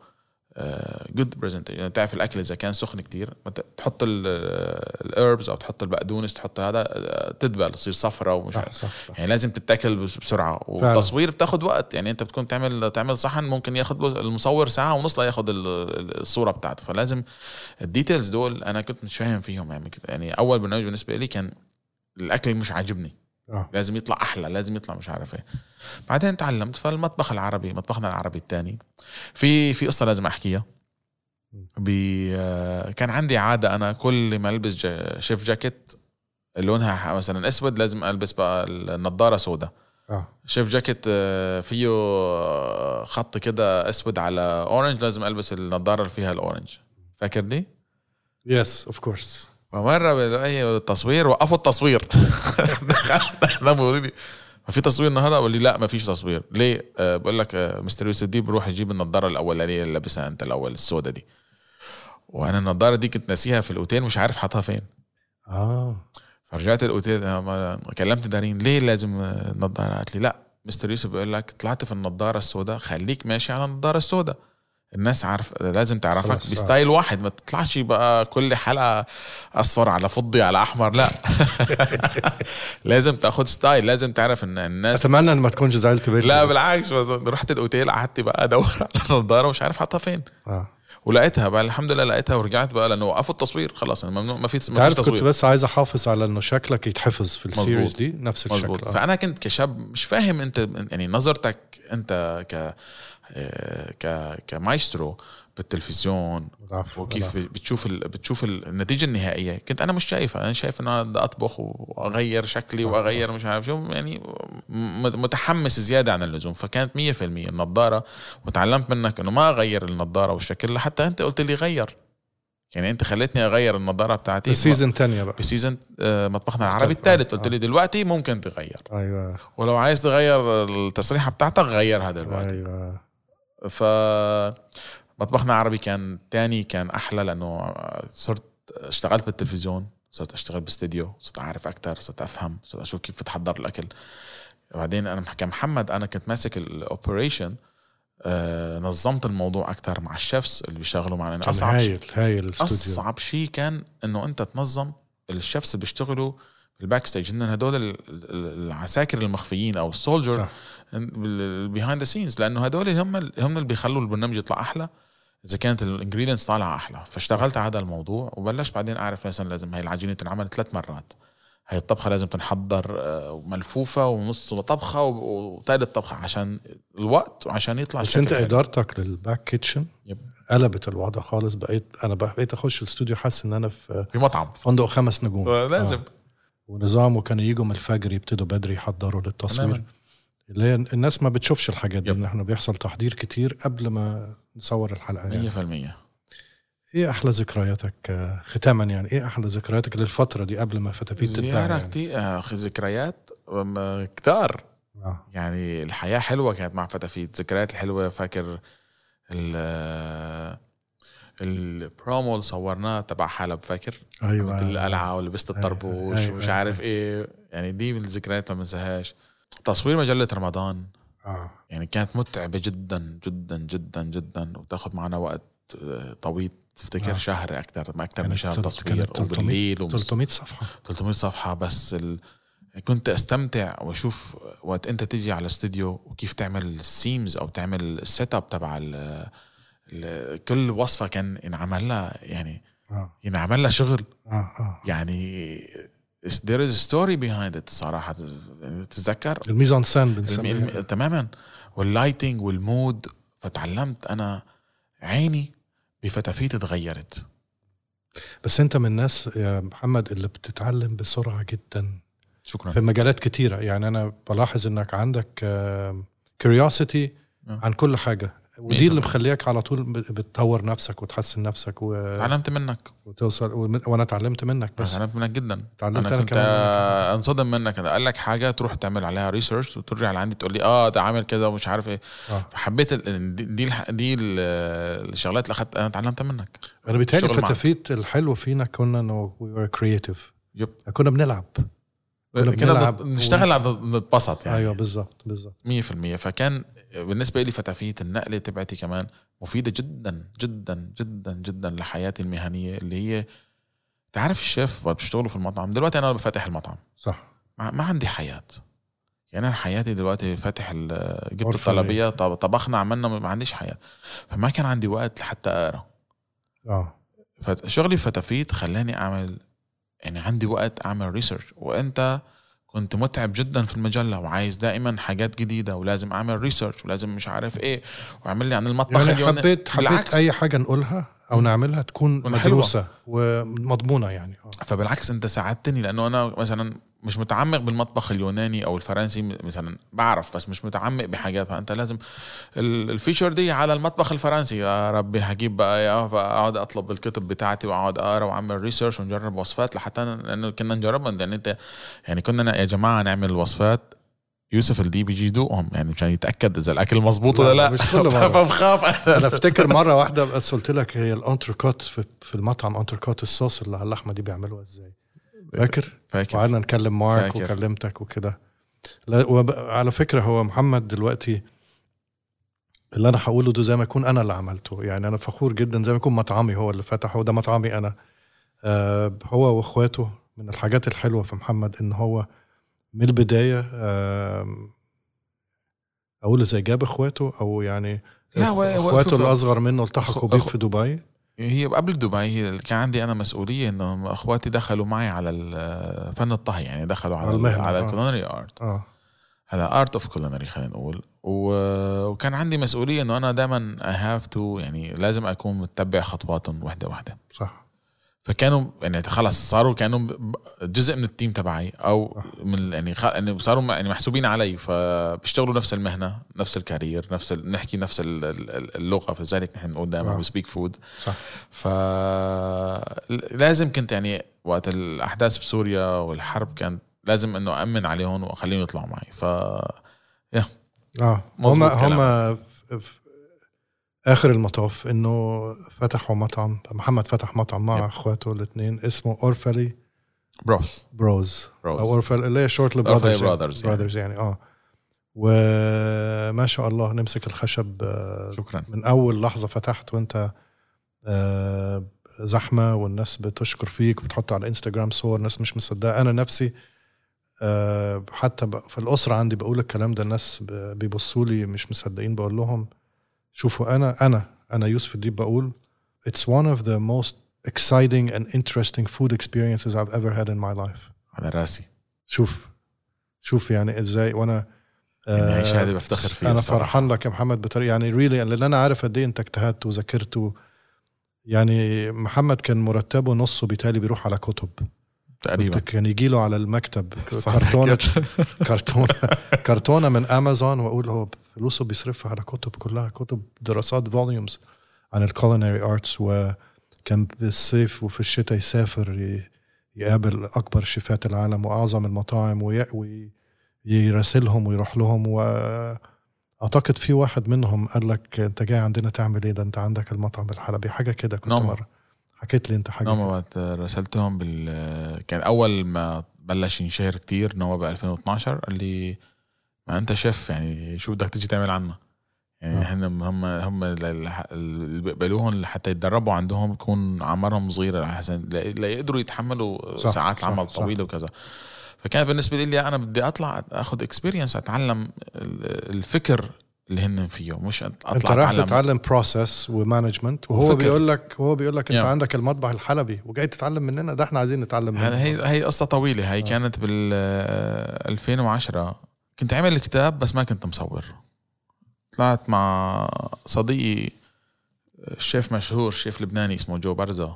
good presentation يعني تعرف الأكل إذا كان سخن كتير تحط ال herbs أو تحط البقدونس تحط هذا آه، تدبل تصير صفرة ومش صح صح, صح. يعني لازم تتاكل بس- بسرعة. والتصوير بتاخد وقت. يعني أنت بتكون تعمل تعمل صحن ممكن ياخد له المصور ساعة ونص لياخد ال- ال- الصورة بتاعته. فلازم ال details دول أنا كنت مش فاهم فيهم. يعني يعني أول برنامج بالنسبة لي كان الأكل مش عاجبني. آه. لازم يطلع أحلى لازم يطلع مش عارف إيه. بعدين تعلمت فالمطبخ العربي مطبخنا العربي الثاني في في قصة لازم أحكيها. بي آه، كان عندي عادة أنا كل ما ألبس جا chef jacket لونها مثلا أسود لازم ألبس بقى النضارة سوداء آه. chef jacket آه، فيه آه، خط كده أسود على orange لازم ألبس النضارة اللي فيها ال orange فاكر دي؟ yes of course فمرة بلاقي التصوير؟ وقفوا التصوير. [laughs] بيقولوا لي ما في تصوير النهارده؟ بقول لي لا ما فيش تصوير. ليه؟ آه بقول لك آه مستر يوسف دي بروح يجيب النضارة الأولانية اللي لابسها أنت الأول السوداء دي. وأنا النضارة دي كنت ناسيها في الأوتيل مش عارف حاطها فين. آه. فرجعت الأوتيل آه، كلمت دارين ليه لازم النضارة؟ قالت لي لا مستر يوسف بيقول لك طلعت في النضارة السوداء خليك ماشي على النضارة السوداء. الناس عارف لازم تعرفك آه. ب style واحد ما تطلعش بقى كل حلقة أصفر على فضي على أحمر لا [laughs] لازم تاخد style لازم تعرف إن الناس أتمنى إن ما تكونش زعلت مني لا. بالعكس رحت الأوتيل قعدت بقى أدور [laughs] على النضاره ومش عارف حاطها فين آه ولقيتها بقى الحمد لله لقيتها ورجعت بقى لأنه وقفوا التصوير خلاص ممنوع ما في ما فيش تعرف كنت تصوير بس عايز أحافظ على إنه شكلك يتحفظ في ال series. دي نفس الشكل آه. فأنا كنت كشاب مش فاهم أنت يعني نظرتك أنت آه، ك كمايسترو بالتلفزيون العفو، وكيف العفو. بتشوف ال... بتشوف ال- النتيجة النهائية. كنت أنا مش شايفها. أنا شايف إن أنا بدي أطبخ وأغير شكلي وأغير مش عارف شو يعني متحمس زيادة عن اللزوم. فكانت 100% النضاره وتعلمت منك إنه ما أغير النضاره والشكل لحتى أنت قلت لي غير. يعني أنت خليتني أغير النضاره بتاعتي. ال season تانية بقى. ب season آه، مطبخنا العربي الثالث قلت لي دلوقتي ممكن تغير. أيوه. ولو عايز تغير التسريحة بتاعتك غيرها دلوقتي. أيوه. ف مطبخنا العربي كان تاني كان أحلى لأنه صرت اشتغلت بالتلفزيون صرت أشتغل باستديو صرت أعرف أكثر صرت أفهم صرت أشوف كيف بتحضر الأكل. بعدين أنا كمحمد أنا كنت ماسك ال operation آه نظمت الموضوع أكثر مع ال chefs اللي بيشتغلوا معنا. كان أصعب شيء هايل هايل الاستوديو أصعب شيء كان إنه أنت تنظم ال chefs اللي بيشتغلوا في ال backstage هن هدول ال- ال- العساكر المخفيين أو ال soldier صح. behind the scenes لأنه هدول هم هم اللي بيخلوا البرنامج يطلع أحلى إذا كانت ال ingredients طالعة أحلى فاشتغلت على هذا الموضوع وبلشت بعدين أعرف مثلا لازم هي العجينة تنعمل ثلاث مرات هي الطبخة لازم تنحضر آه، ملفوفه ونص طبخة وثالث طبخة عشان الوقت وعشان يطلع بس أنت. إدارتك لل back kitchen yep. قلبت الوضع خالص بقيت أنا بقيت أخش الاستوديو حاسس إن أنا في في مطعم فندق خمس نجوم لازم آه. ونظامه كانوا يجوا من الفجر يبتدوا بدري يحضروا للتصوير تماماً. اللي هي الناس ما بتشوفش الحاجات دي yep. ان إحنا بيحصل تحضير كتير قبل ما نصور الحلقة يعني. 100% إيه أحلى ذكرياتك آه، ختاما يعني إيه أحلى ذكرياتك للفترة دي قبل ما فتافيت تتباع زيارة يعني. آه، ذكريات كتار آه. يعني الحياة حلوة كانت مع فتافيت ذكريات الحلوة فاكر ال البرومو اللي صورناه تبع حلب فاكر أيوه مثل القلعة ولبست الطربوش أيوة، ومش أيوة. عارف إيه يعني دي من الذكريات ما بنساهاش تصوير مجلة رمضان. آه. يعني كانت متعبة جدا جدا جدا جدا. وتاخذ معنا وقت آه، طويل. تفتكر آه. شهر أكثر ما أكثر من كانت شهر تصوير كانت 300 وبالليل ومس- 300 صفحة. 300 صفحة بس ال... كنت أستمتع وأشوف وقت أنت تيجي على الاستوديو وكيف تعمل الـ themes أو تعمل الـ set up تبع ال... ال... كل وصفة كان ينعمل لها يعني آه. ينعمل لها شغل. آه آه. يعني there is a story behind it صراحة. تتذكر؟ الميزان سان. بنسميها. تماما. وال lighting وال mood فتعلمت أنا عيني بفتافيت تغيرت بس أنت من الناس يا محمد اللي بتتعلم بسرعة جدا. شكرا. في مجالات كتيرة. يعني أنا بلاحظ إنك عندك curiosity آه. عن كل حاجة. ودي اللي مخليك على طول بتطور نفسك وتحسن نفسك و... تعلمت منك. وتوصل ومن- وأنا اتعلمت منك بس. تعلمت منك جدا. تعلمت أنا أنا كنت كمان. انصدم منك. قال لك حاجة تروح تعمل عليها research وترجع لعندي تقول لي آه ده عامل كذا ومش عارف إيه. آه. فحبيت ال- دي دي, الح- دي ال- الشغلات اللي اخذت أنا تعلمتها منك. أنا بيتهيألي. فتافيت الحلو فينا كنا إنه we are creative yeah. كنا بنلعب. كنا كنا بنلعب نشتغل على نتبسط يعني. أيوه بالظبط بالظبط. 100% فكان بالنسبة لي فتافيت النقلة تبعتي كمان مفيدة جدا جدا جدا جدا لحياتي المهنية اللي هي تعرف الشيف وقت بيشتغلوا في المطعم. دلوقتي أنا بفتح المطعم. صح. ما, ما عندي حياة. يعني أنا حياتي دلوقتي فاتح جبت الطلبية طب- طبخنا عملنا ما عنديش حياة. فما كان عندي وقت لحتى أقرأ. آه. فشغلي فتافيت خلاني أعمل يعني عندي وقت أعمل research وإنت كنت متعب جدا في المجله وعايز دائما حاجات جديدة ولازم أعمل research ولازم مش عارف إيه واعمل لي عن المطبخ يعني اليوناني. حبيت حبيت بالعكس. أي حاجة نقولها أو. نعملها تكون. مدروسه ومضمونة يعني آه فبالعكس انت ساعدتني لأنه أنا مثلا مش متعمق بالمطبخ اليوناني أو الفرنسي مثلا بعرف بس مش متعمق بحاجات فأنت لازم ال- ال feature دي على المطبخ الفرنسي يا ربي هجيب بقى اياه فاقعد أطلب الكتب بتاعتي وأقعد أقرأ وأعمل research ونجرب وصفات لحتى لأنه كنا نجربها يعني أنت يعني كنا يا جماعة نعمل وصفات يوسف الدي بيجي يدوقهم يعني مشان يتاكد إذا الأكل مظبوط لا، ولا لا مش كل [laughs] مرة. فبخاف. [laughs] أنا أفتكر مرة واحدة بس قلت لك هي الانتركوت في, في المطعم انتركوت الصوص اللي على اللحمة دي بيعملوها إزاي. فاكر؟ فاكر. وقعدنا نكلم مارك فاكر. وكلمتك وكده. على فكرة هو محمد دلوقتي اللي أنا هقوله ده زي ما يكون أنا اللي عملته. يعني أنا فخور جدا زي ما يكون مطعمي هو اللي فتحه وده مطعمي أنا. آه هو وإخواته من الحاجات الحلوة في محمد إن هو من البداية آه أقول زي جاب إخواته أو يعني إخواته الأصغر منه التحقوا بيه في دبي؟ هي قبل دبي هي كان عندي أنا مسؤولية إنه إخواتي دخلوا معي على فن الطهي يعني دخلوا على على ال- المهنة، على آه. ال culinary art آه. على art of culinary خلينا نقول. وكان عندي مسؤولية إنه أنا دائما I have to يعني لازم أكون متبع خطواتهم وحدة وحدة. صح. فكانوا يعني خلص صاروا كانوا جزء من ال team تبعي أو صح. من يعني خ... يعني صاروا يعني محسوبين علي فبيشتغلوا نفس المهنة نفس ال career نفس ال... نحكي نفس ال- ال- اللغة فلذلك نحن نقول دائما. we speak food صح. ف لازم كنت يعني وقت الأحداث بسوريا والحرب كان لازم إنه امن عليهم وأخليهم يطلعوا معي. ف آه. مظبوط هم هم آخر المطاف إنه فتحوا مطعم محمد فتح مطعم مع. أخواته الاثنين اسمه أورفلي Bros Bros Bros. أو أورفلي اللي هي Orfali Brothers Brothers يعني. Brothers يعني آه وما شاء الله نمسك الخشب آه، شكرا من أول لحظة فتحت وأنت آه، زحمة والناس بتشكر فيك وبتحط على انستغرام صور ناس مش مصدقة أنا نفسي آه، حتى في الأسرة عندي بقول الكلام ده الناس بيبصوا لي مش مصدقين بقول لهم شوفوا أنا أنا أنا يوسف الديب بقول it's one of the most exciting and interesting food experiences I've ever had in my life. على راسي. شوف شوف يعني إزاي وأنا يعني هي آه، شهاده بفتخر فيها أنا الصراحة. فرحان لك يا محمد بطريقة يعني ريلي لأن أنا عارف قد إيه انت اجتهدت وذاكرت يعني محمد كان مرتبه نصه بالتالي بيروح على كتب. تقريبا. كان يجي له على المكتب [laughs] كده. [laughs] كرتونة. كرتونة. من أمازون وأقول هو فلوسه بيصرفها على كتب كلها كتب دراسات volumes عن ال culinary arts وكان بالصيف وفي الشتاء يسافر يقابل أكبر شيفات العالم وأعظم المطاعم وي- ويراسلهم ويروح لهم. وأعتقد في واحد منهم قال لك أنت جاي عندنا تعمل إيه؟ ده أنت عندك المطعم الحلبي. حاجة كده كنت نعم. مرة. حكيت لي انت حاجة. وقت رسلتهم بال كان أول ما بلش ينشهر كتير هو ب 2012 قال لي ما أنت شيف يعني شو بدك تيجي تعمل عنا يعني آه. هم هم اللي بيقبلوهم لحتى يتدربوا عندهم يكون عمرهم صغيرة عشان ليقدروا يتحملوا صح، ساعات صح، العمل صح. طويله وكذا فكان بالنسبة لي أنا بدي أطلع أخذ experience أتعلم ال- الفكر اللي هن فيه مش أطلع أنت رايح أتعلم تتعلم process و management وهو وفكر. بيقول لك هو بيقول لك أنت يا. عندك المطبخ الحلبي وجاي تتعلم مننا ده إحنا عايزين نتعلم منك هي هي قصة طويلة هي آه. كانت بال آه، 2010 كنت عامل الكتاب بس ما كنت مصور طلعت مع صديقي شيف مشهور شيف لبناني اسمه جو برزة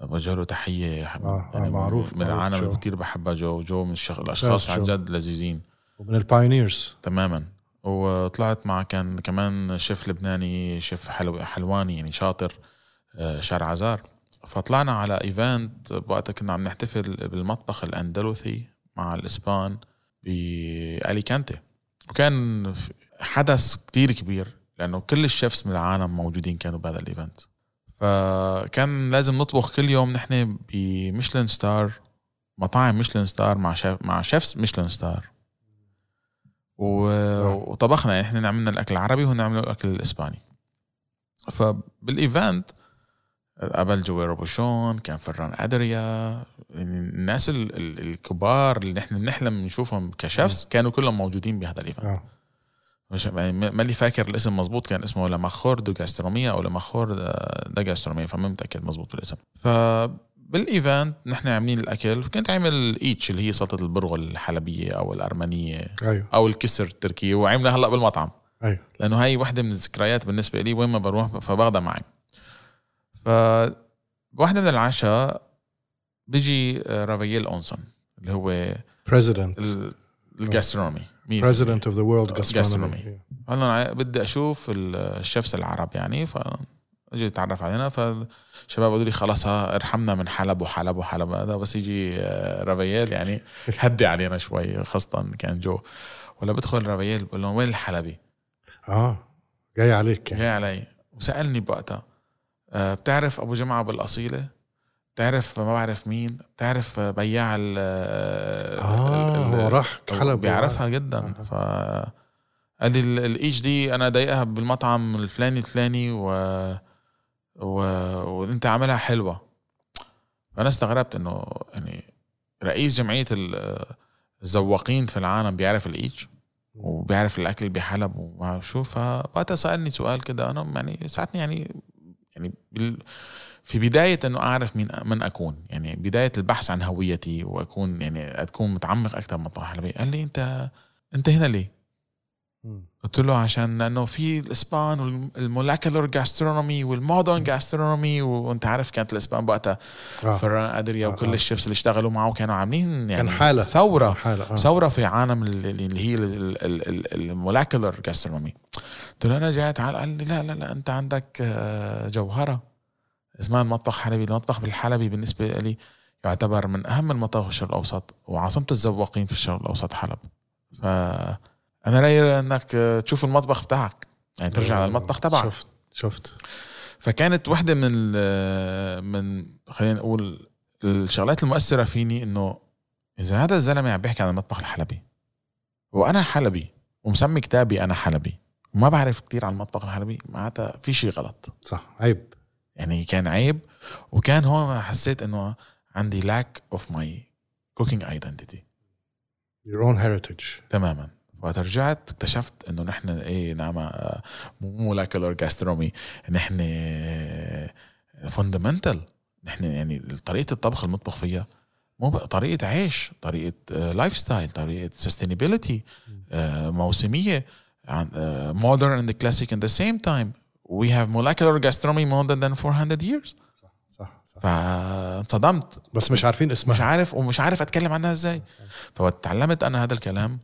بوجه له تحية آه، آه، معروف- من العالم. اللي كثير بحبها جو جو من الشخ... الأشخاص. عن جد لذيذين ومن ال pioneers تماما وطلعت مع كان كمان شيف لبناني شيف حلو حلواني يعني شاطر آه، شارع عزار. فطلعنا على event وقتها كنا عم نحتفل بالمطبخ الأندلسي مع الإسبان بأليكانتي. وكان حدث كتير كبير لأنه كل الشيفات من العالم موجودين كانوا بهذا ال event. فكان لازم نطبخ كل يوم نحن ب Michelin star مطاعم Michelin star مع شيف مع chefs Michelin star. و... وطبخنا. يعني إحنا عملنا الأكل العربي وهن عملوا الأكل الإسباني. فبال event قبل جويل روبوشون كان فران أدريا يعني الناس الكبار اللي نحن بنحلم نشوفهم ك chefs كانوا كلهم موجودين بهذا ال event. آه. مش يعني ماني فاكر الاسم مزبوط كان اسمه Lo Mejor de Gastronomía أو Lo Mejor de Gastronomía فما متأكد مزبوط بالاسم فبال event نحن عاملين الأكل. كنت عامل إيتش اللي هي سلطة البرغل الحلبية أو الأرمنية أيوه. أو الكسر التركي وعاملها هلأ بالمطعم. أيوه. لأنه هاي وحدة من الذكريات بالنسبة لي وين ما بروح فباخذها معي. ف واحدة من العشاء بيجي رافييل أنسون اللي هو president ال gastronomy. president of the world gastronomy هلأ بدي أشوف الشيفs العرب يعني ف أجي يتعرف علينا فالشباب قالوا لي خلاص ارحمنا من حلب وحلب وحلب هذا بس يجي رافييل يعني هدي علينا شوي خاصة كان جو. ولا بدخل رافييل بقول لهم وين الحلبي؟ آه جاي عليك يعني. جاي علي. وسألني بوقتها آه، بتعرف أبو جمعة بالأصيلة؟ بتعرف ما بعرف مين؟ بتعرف بياع ال آه هو راح حلب. بيعرفها جدا. آه. ف قال لي الايش دي؟ أنا ضايقها بالمطعم الفلاني الفلاني و... و... وانت عاملها حلوة. فأنا استغربت إنه يعني رئيس جمعية الزواقين في العالم بيعرف الايش وبيعرف الأكل بحلب وشو فوقتها سألني سؤال كده أنا يعني ساعتني يعني يعني بال في بداية إنه أعرف مين من أكون. يعني بداية البحث عن هويتي وأكون يعني اكون متعمق أكثر من الحلبية قال لي أنت أنت هنا ليه؟ قلت له عشان لأنه في الإسبان وال molecular gastronomy وال modern gastronomy وأنت عارف كانت الإسبان وقتها آه. فران ادريا وكل آه. ال chefs اللي اشتغلوا معه كانوا عاملين يعني كان حالة ثورة حالة. آه. ثورة في عالم اللي هي ال molecular gastronomy قلت له أنا جاي تعال قال لي لا لا لا أنت عندك آه، جوهرة اسمها المطبخ الحلبي المطبخ بالحلبي بالنسبة لي يعتبر من أهم المطابخ في الشرق الأوسط وعاصمة الزواقين في الشرق الأوسط حلب ف أنا رأيي إنك تشوف المطبخ بتاعك يعني ترجع للمطبخ تبعك. شفت شفت. فكانت وحده من من خلينا نقول الشغلات المؤثرة فيني إنه إذا هذا الزلمة عم بيحكي عن المطبخ الحلبي وأنا حلبي ومسمي كتابي أنا حلبي وما بعرف كتير عن المطبخ الحلبي معناتها في شيء غلط. صح عيب. يعني كان عيب وكان هون حسيت إنه عندي lack of my cooking identity. Your own heritage. تماما. وقت رجعت اكتشفت انه نحن إيه نعمة مو molecular gastronomy نحن fundamental نحن يعني طريقة الطبخ المطبخ فيها مو طريقة عيش طريقة lifestyle طريقة sustainability modern and the classic in the same time. We have molecular gastronomy more than 400 years. صح صح فانصدمت. بس مش عارفين اسمها. مش عارف ومش عارف أتكلم عنها إزاي. فتعلمت أنا هذا الكلام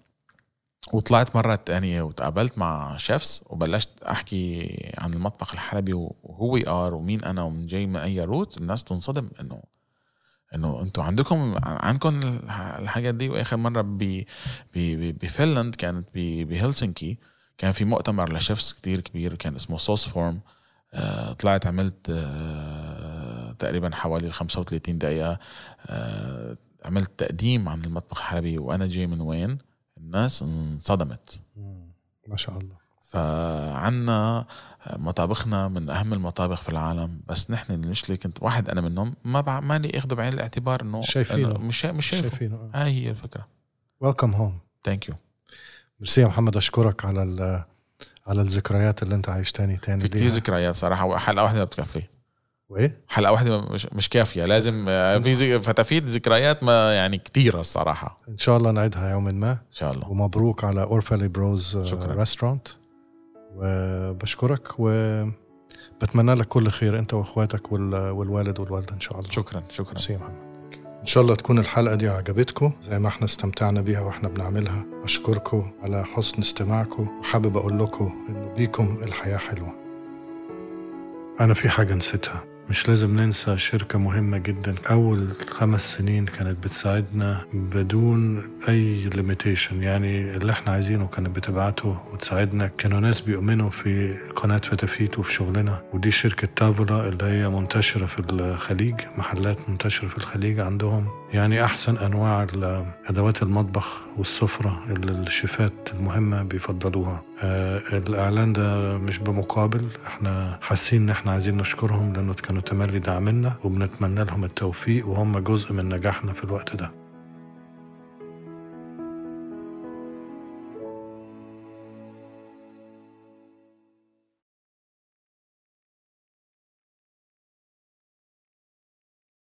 وطلعت مرة تانية وتقابلت مع chefs وبلشت أحكي عن المطبخ الحلبي و who are ومين أنا ومن جاي من أي root الناس تنصدم إنه إنه أنتوا عندكم عندكم الحاجات دي. وآخر مرة ب بفنلند كانت بهلسنكي كان في مؤتمر ل chefs كتير كبير كان اسمه sauce forum آه طلعت عملت آه تقريبا حوالي 35 دقيقة. آه عملت تقديم عن المطبخ الحلبي وأنا جاي من وين. الناس انصدمت. ما شاء الله. فعنا مطابخنا من أهم المطابخ في العالم بس نحن المشكلة كنت واحد أنا منهم ما بع... ماني اخذه بعين الاعتبار إنه شايفينه. مش مش شايفه. شايفينه. هاي هي الفكرة. welcome home thank you merci يا محمد أشكرك على على الذكريات اللي أنت عايشتاني تاني في كثير ذكريات صراحة حلقه واحدة ما بتكفي. وإيه؟ حلقة واحدة مش مش كافية. لازم آه، في فتافيت ذكريات ما يعني كثيره الصراحة. إن شاء الله نعيدها يوما ما. إن شاء الله. ومبروك على اورفالي Bros. restaurant وبشكرك وبتمنى لك كل خير أنت وأخواتك والوالد والوالدة إن شاء الله. شكرا شكرا. سي محمد. إن شاء الله تكون الحلقة دي عجبتكم. زي ما إحنا استمتعنا بيها وإحنا بنعملها. أشكركم على حسن استماعكم. وحابب أقول لكم إنه بيكم الحياة حلوة. أنا في حاجة نسيتها. مش لازم ننسى شركة مهمة جدا. أول خمس سنين كانت بتساعدنا بدون أي limitation يعني اللي إحنا عايزينه كانت بتبعته وتساعدنا. كانوا ناس بيؤمنوا في قناة فتافيت وفي شغلنا. ودي شركة تافولا اللي هي منتشرة في الخليج محلات منتشرة في الخليج عندهم. يعني أحسن أنواع أدوات المطبخ والسفرة اللي الشيفات المهمة بيفضلوها. آه الإعلان ده مش بمقابل إحنا حاسين إن إحنا عايزين نشكرهم لأنه كانوا تملي دعمنا وبنتمنى لهم التوفيق وهم جزء من نجاحنا في الوقت ده.